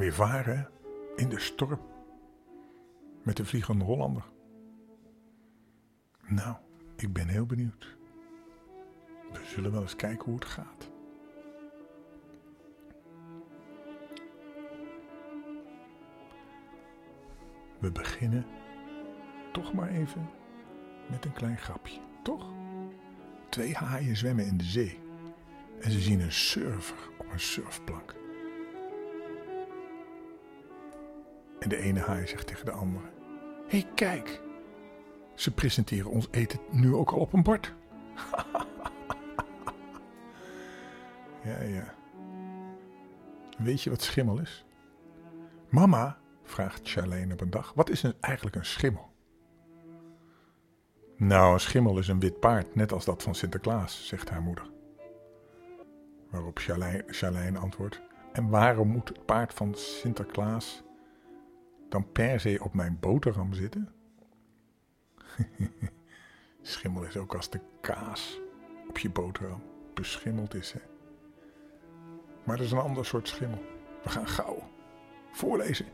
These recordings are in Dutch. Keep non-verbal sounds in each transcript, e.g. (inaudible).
weer varen in de storm met de Vliegende Hollander. Nou, ik ben heel benieuwd. We zullen wel eens kijken hoe het gaat. We beginnen toch maar even met een klein grapje, toch? Twee haaien zwemmen in de zee en ze zien een surfer op een surfplank. En de ene haai zegt tegen de andere: Hé, hey, kijk, ze presenteren ons eten nu ook al op een bord. (laughs) ja, ja. Weet je wat schimmel is? Mama, vraagt Charlene op een dag, wat is eigenlijk een schimmel? Nou, een schimmel is een wit paard, net als dat van Sinterklaas, zegt haar moeder. Waarop Charlene antwoordt, en waarom moet het paard van Sinterklaas dan per se op mijn boterham zitten? (laughs) Schimmel is ook als de kaas op je boterham beschimmeld is, hè? Maar dat is een ander soort schimmel. We gaan gauw voorlezen.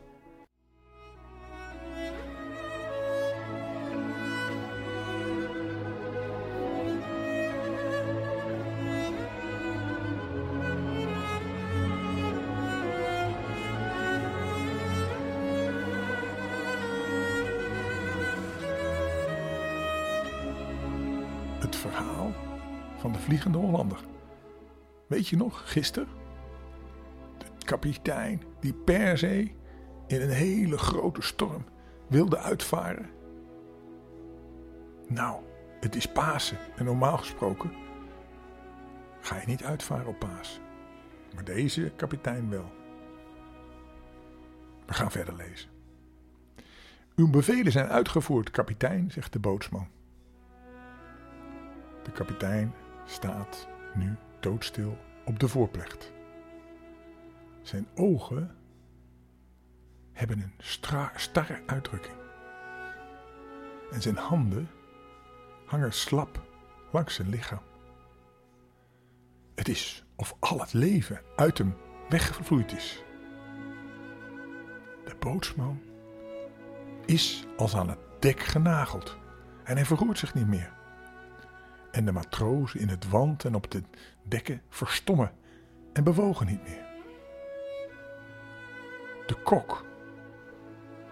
Vliegende Hollander. Weet je nog, gisteren? De kapitein die per se in een hele grote storm wilde uitvaren. Nou, het is Pasen en normaal gesproken ga je niet uitvaren op Pasen. Maar deze kapitein wel. We gaan verder lezen. Uw bevelen zijn uitgevoerd, kapitein, zegt de bootsman. De kapitein staat nu doodstil op de voorplecht. Zijn ogen hebben een starre uitdrukking. En zijn handen hangen slap langs zijn lichaam. Het is of al het leven uit hem weggevloeid is. De bootsman is als aan het dek genageld en hij verroert zich niet meer. En de matrozen in het wand en op de dekken verstommen en bewogen niet meer. De kok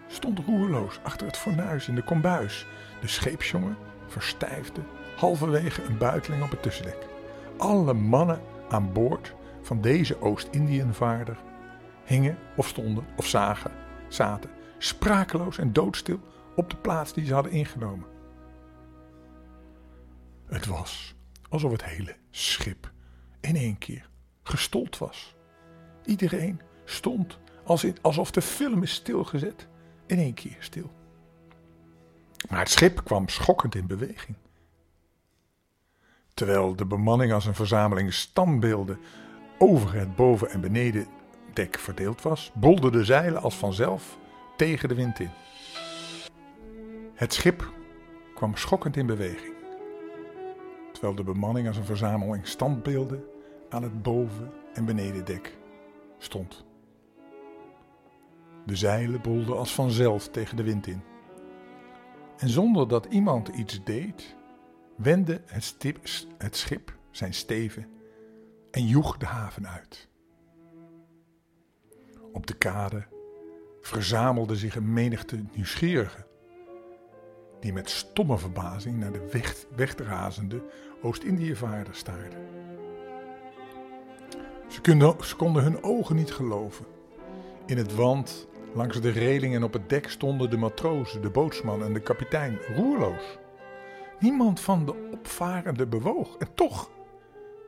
stond roerloos achter het fornuis in de kombuis. De scheepsjongen verstijfde halverwege een buiteling op het tussendek. Alle mannen aan boord van deze Oost-Indiënvaarder hingen of stonden of zagen, zaten sprakeloos en doodstil op de plaats die ze hadden ingenomen. Het was alsof het hele schip in één keer gestold was. Iedereen stond alsof de film is stilgezet, in één keer stil. Maar het schip kwam schokkend in beweging. Terwijl de bemanning als een verzameling standbeelden over het boven- en benedendek verdeeld was, bolden de zeilen als vanzelf tegen de wind in. Het schip kwam schokkend in beweging terwijl de bemanning als een verzameling standbeelden aan het boven- en benedendek stond. De zeilen bolden als vanzelf tegen de wind in. En zonder dat iemand iets deed, wendde het, het schip zijn steven en joeg de haven uit. Op de kade verzamelde zich een menigte nieuwsgierigen die met stomme verbazing naar de weg, Oost-Indiëvaarder konden, ze konden hun ogen niet geloven. In het wand, langs de reling en op het dek stonden de matrozen, de bootsman en de kapitein roerloos. Niemand van de opvarenden bewoog en toch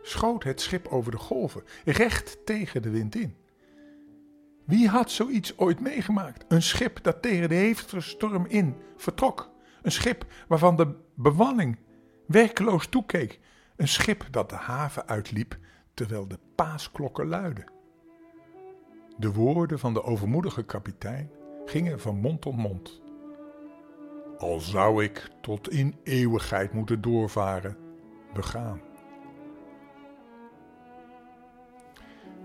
schoot het schip over de golven, recht tegen de wind in. Wie had zoiets ooit meegemaakt? Een schip dat tegen de hevige storm in vertrok. Een schip waarvan de bemanning werkeloos toekeek. Een schip dat de haven uitliep terwijl de paasklokken luidden. De woorden van de overmoedige kapitein gingen van mond tot mond. Al zou ik tot in eeuwigheid moeten doorvaren, we gaan.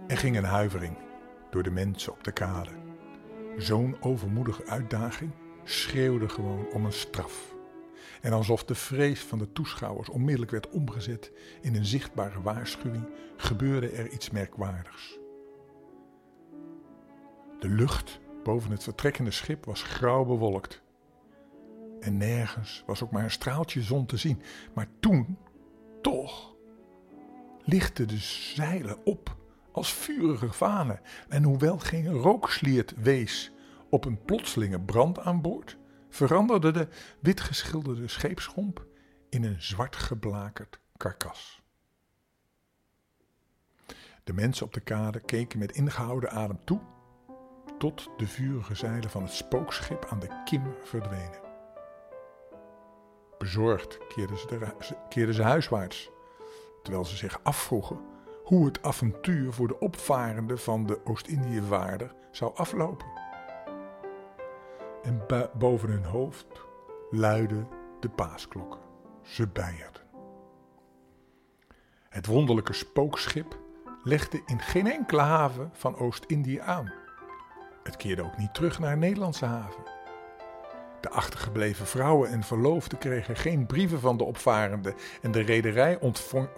Er ging een huivering door de mensen op de kade. Zo'n overmoedige uitdaging schreeuwde gewoon om een straf. En alsof de vrees van de toeschouwers onmiddellijk werd omgezet in een zichtbare waarschuwing, gebeurde er iets merkwaardigs. De lucht boven het vertrekkende schip was grauw bewolkt. En nergens was ook maar een straaltje zon te zien. Maar toen, toch, lichtten de zeilen op als vurige vanen. En hoewel geen rooksliert wees op een plotselinge brand aan boord, veranderde de witgeschilderde scheepsschomp in een zwart geblakerd karkas. De mensen op de kade keken met ingehouden adem toe, tot de vurige zeilen van het spookschip aan de kim verdwenen. Bezorgd keerden ze, keerden ze huiswaarts, terwijl ze zich afvroegen hoe het avontuur voor de opvarenden van de Oost-Indië-waarder zou aflopen. En boven hun hoofd luidden de paasklokken. Ze beierden. Het wonderlijke spookschip legde in geen enkele haven van Oost-Indië aan. Het keerde ook niet terug naar Nederlandse haven. De achtergebleven vrouwen en verloofden kregen geen brieven van de opvarenden en de rederij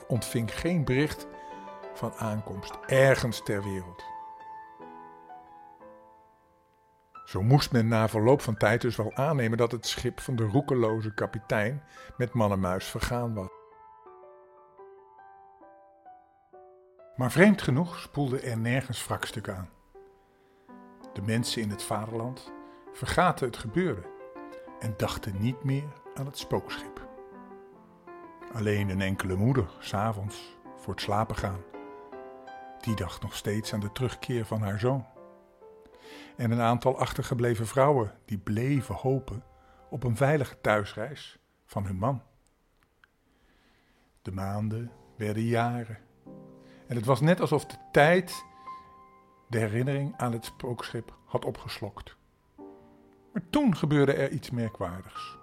ontving geen bericht van aankomst ergens ter wereld. Zo moest men na verloop van tijd dus wel aannemen dat het schip van de roekeloze kapitein met mannenmuis vergaan was. Maar vreemd genoeg spoelde er nergens wrakstuk aan. De mensen in het vaderland vergaten het gebeurde en dachten niet meer aan het spookschip. Alleen een enkele moeder, s'avonds, voor het slapen gaan, die dacht nog steeds aan de terugkeer van haar zoon. En een aantal achtergebleven vrouwen die bleven hopen op een veilige thuisreis van hun man. De maanden werden jaren. En het was net alsof de tijd de herinnering aan het spookschip had opgeslokt. Maar toen gebeurde er iets merkwaardigs.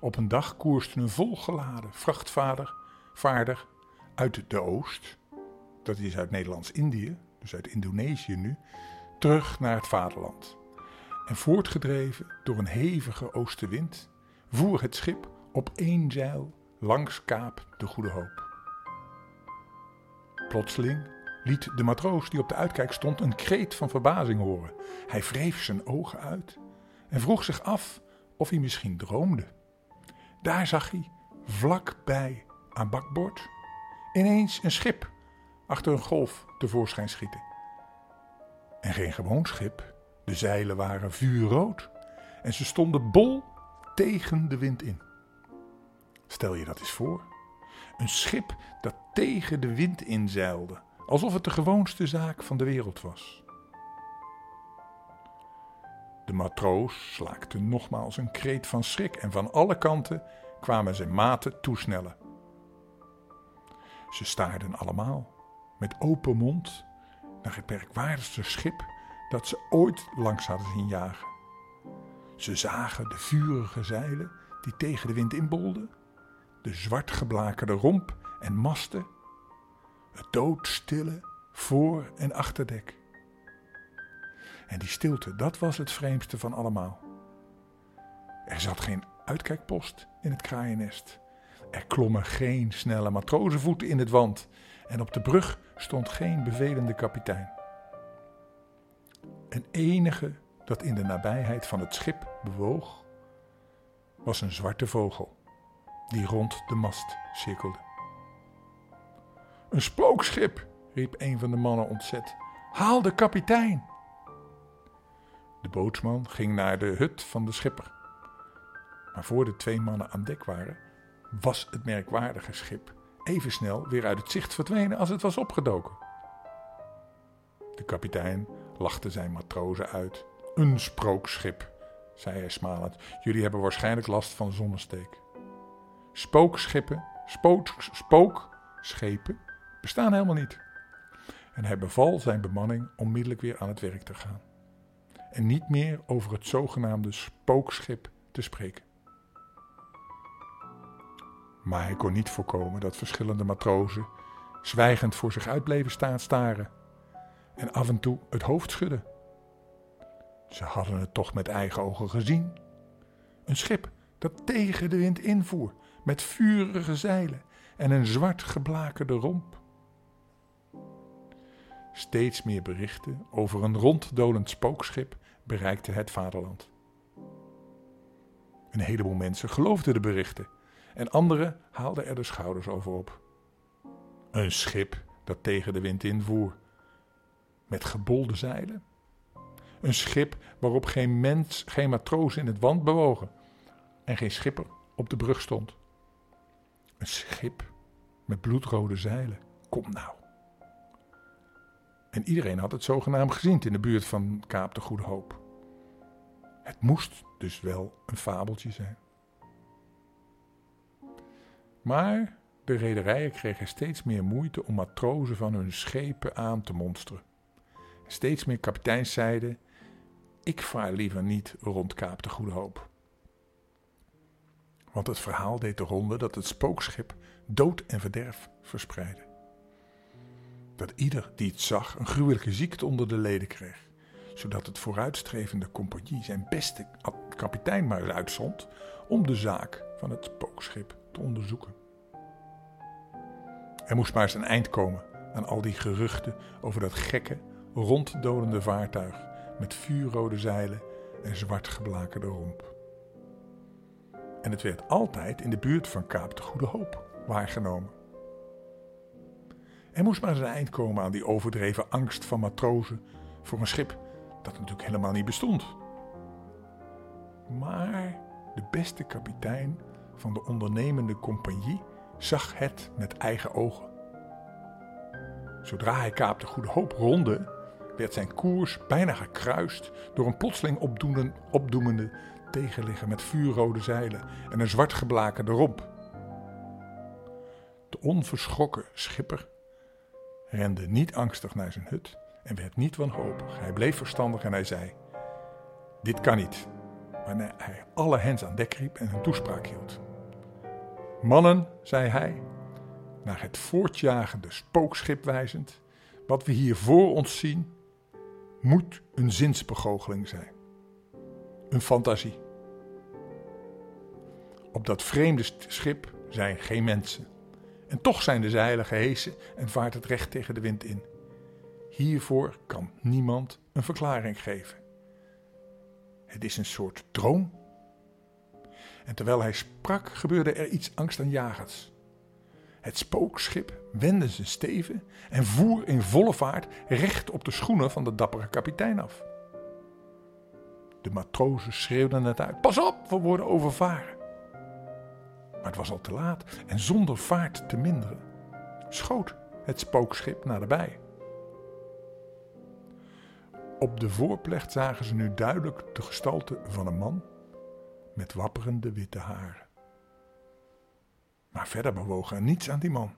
Op een dag koerste een volgeladen vrachtvader vaarder uit de Oost dat is uit Nederlands-Indië, dus uit Indonesië nu, terug naar het vaderland. En voortgedreven door een hevige oostenwind voer het schip op één zeil langs Kaap de Goede Hoop. Plotseling liet de matroos die op de uitkijk stond een kreet van verbazing horen. Hij wreef zijn ogen uit en vroeg zich af of hij misschien droomde. Daar zag hij, vlakbij aan bakboord, ineens een schip achter een golf tevoorschijn schieten. En geen gewoon schip, de zeilen waren vuurrood en ze stonden bol tegen de wind in. Stel je dat eens voor. Een schip dat tegen de wind inzeilde, alsof het de gewoonste zaak van de wereld was. De matroos slaakte nogmaals een kreet van schrik en van alle kanten kwamen zijn maten toesnellen. Ze staarden allemaal met open mond het merkwaardigste schip dat ze ooit langs hadden zien jagen. Ze zagen de vurige zeilen die tegen de wind inbolden, de zwart geblakerde romp en masten, het doodstille voor- en achterdek. En die stilte, dat was het vreemdste van allemaal. Er zat geen uitkijkpost in het kraaiennest. Er klommen geen snelle matrozenvoeten in het wand en op de brug stond geen bevelende kapitein. Een enige dat in de nabijheid van het schip bewoog, was een zwarte vogel die rond de mast cirkelde. Een spookschip, riep een van de mannen ontzet. Haal de kapitein! De bootsman ging naar de hut van de schipper. Maar voor de twee mannen aan dek waren, was het merkwaardige schip even snel weer uit het zicht verdwenen als het was opgedoken. De kapitein lachte zijn matrozen uit. Een sprookschip, zei hij smalend. Jullie hebben waarschijnlijk last van zonnesteek. Spookschippen, spook, spookschepen bestaan helemaal niet. En hij beval zijn bemanning onmiddellijk weer aan het werk te gaan. En niet meer over het zogenaamde spookschip te spreken. Maar hij kon niet voorkomen dat verschillende matrozen zwijgend voor zich uit bleven staan staren en af en toe het hoofd schudden. Ze hadden het toch met eigen ogen gezien. Een schip dat tegen de wind invoer, met vurige zeilen en een zwart geblakerde romp. Steeds meer berichten over een ronddolend spookschip bereikten het vaderland. Een heleboel mensen geloofden de berichten en anderen haalden er de schouders over op. Een schip dat tegen de wind invoer, met gebolde zeilen. Een schip waarop geen mens, geen matroos in het wand bewogen en geen schipper op de brug stond. Een schip met bloedrode zeilen. Kom nou. En iedereen had het zogenaamd gezien in de buurt van Kaap de Goede Hoop. Het moest dus wel een fabeltje zijn. Maar de rederijen kregen steeds meer moeite om matrozen van hun schepen aan te monsteren. Steeds meer kapiteins zeiden: Ik vaar liever niet rond Kaap de Goede Hoop. Want het verhaal deed de ronde dat het spookschip dood en verderf verspreidde. Dat ieder die het zag een gruwelijke ziekte onder de leden kreeg, zodat het vooruitstrevende compagnie zijn beste kapitein maar uitzond om de zaak van het spookschip te onderzoeken. Er moest maar eens een eind komen aan al die geruchten over dat gekke, ronddolende vaartuig met vuurrode zeilen en zwart geblakerde romp. En het werd altijd in de buurt van Kaap de Goede Hoop waargenomen. Er moest maar eens een eind komen aan die overdreven angst van matrozen voor een schip dat natuurlijk helemaal niet bestond. Maar de beste kapitein van de ondernemende compagnie zag het met eigen ogen. Zodra hij Kaap de Goede Hoop ronde, werd zijn koers bijna gekruist door een plotseling opdoemende tegenligger met vuurrode zeilen en een zwart geblakerde romp. De onverschrokken schipper rende niet angstig naar zijn hut en werd niet wanhopig. Hij bleef verstandig en hij zei: Dit kan niet. Wanneer hij alle hens aan dek riep en een toespraak hield. Mannen, zei hij, naar het voortjagende spookschip wijzend, wat we hier voor ons zien, moet een zinsbegoocheling zijn. Een fantasie. Op dat vreemde schip zijn geen mensen. En toch zijn de zeilen gehesen en vaart het recht tegen de wind in. Hiervoor kan niemand een verklaring geven. Het is een soort droom. En terwijl hij sprak, gebeurde er iets angstaanjagends. Het spookschip wendde zijn steven en voer in volle vaart recht op de schoenen van de dappere kapitein af. De matrozen schreeuwden het uit: Pas op, we worden overvaren. Maar het was al te laat en zonder vaart te minderen schoot het spookschip naderbij. Op de voorplecht zagen ze nu duidelijk de gestalte van een man met wapperende witte haren. Maar verder bewoog er niets aan die man.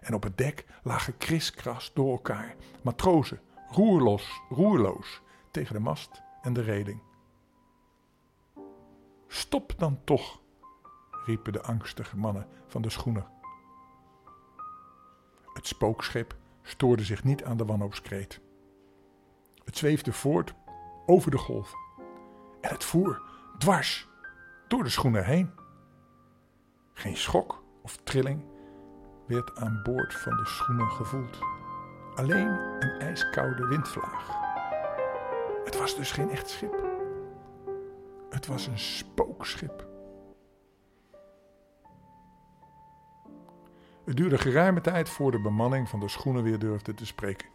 En op het dek lagen kriskras door elkaar matrozen, roerlos, roerloos, tegen de mast en de reding. Stop dan toch, riepen de angstige mannen van de schoenen. Het spookschip stoorde zich niet aan de wanhoopskreet. Het zweefde voort over de golf en het voer dwars door de schoenen heen. Geen schok of trilling werd aan boord van de schoenen gevoeld. Alleen een ijskoude windvlaag. Het was dus geen echt schip. Het was een spookschip. Het duurde geruime tijd voor de bemanning van de schoenen weer durfde te spreken.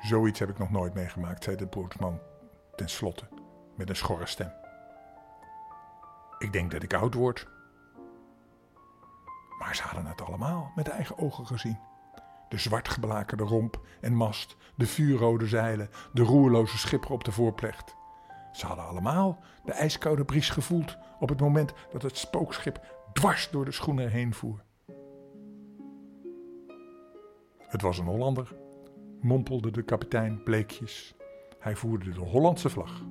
Zoiets heb ik nog nooit meegemaakt, zei de bootsman tenslotte met een schorre stem. Ik denk dat ik oud word. Maar ze hadden het allemaal met eigen ogen gezien. De zwartgeblakerde romp en mast, de vuurrode zeilen, de roerloze schipper op de voorplecht. Ze hadden allemaal de ijskoude bries gevoeld op het moment dat het spookschip dwars door de schoenen heen voer. Het was een Hollander, mompelde de kapitein bleekjes. Hij voerde de Hollandse vlag.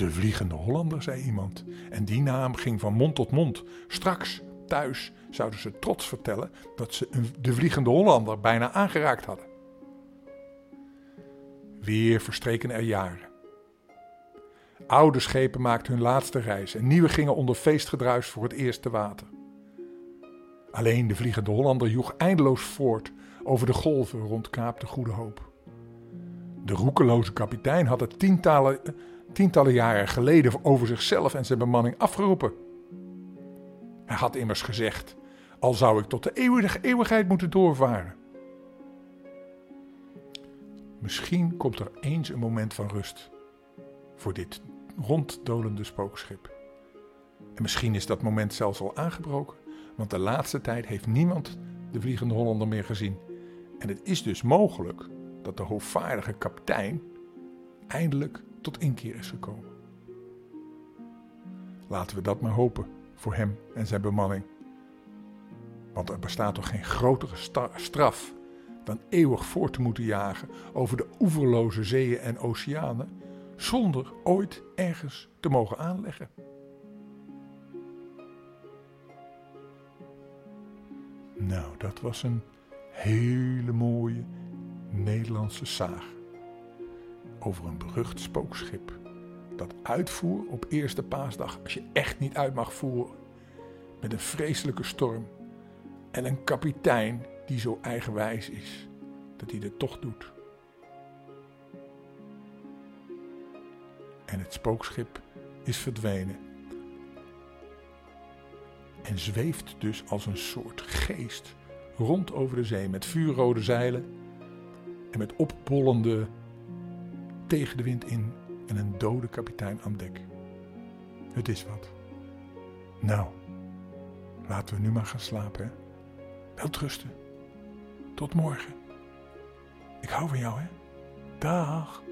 De Vliegende Hollander, zei iemand. En die naam ging van mond tot mond. Straks, thuis, zouden ze trots vertellen dat ze de Vliegende Hollander bijna aangeraakt hadden. Weer verstreken er jaren. Oude schepen maakten hun laatste reis en nieuwe gingen onder feestgedruis voor het eerste water. Alleen de Vliegende Hollander joeg eindeloos voort over de golven rond Kaap de Goede Hoop. De roekeloze kapitein had het tientallen, tientallen jaren geleden over zichzelf en zijn bemanning afgeroepen. Hij had immers gezegd: Al zou ik tot de eeuwige eeuwigheid moeten doorvaren. Misschien komt er eens een moment van rust voor dit ronddolende spookschip. En misschien is dat moment zelfs al aangebroken, want de laatste tijd heeft niemand de Vliegende Hollander meer gezien. En het is dus mogelijk dat de hoogvaardige kapitein eindelijk tot inkeer is gekomen. Laten we dat maar hopen voor hem en zijn bemanning. Want er bestaat toch geen grotere straf dan eeuwig voort te moeten jagen over de oeverloze zeeën en oceanen zonder ooit ergens te mogen aanleggen. Nou, dat was een hele mooie Nederlandse zaag over een berucht spookschip dat uitvoer op eerste paasdag als je echt niet uit mag voeren met een vreselijke storm en een kapitein die zo eigenwijs is dat hij het toch doet. En het spookschip is verdwenen. En zweeft dus als een soort geest rond over de zee met vuurrode zeilen en met opbollende tegen de wind in en een dode kapitein aan dek. Het is wat. Nou, laten we nu maar gaan slapen, hè? Wel trusten. Tot morgen. Ik hou van jou, hè? Dag.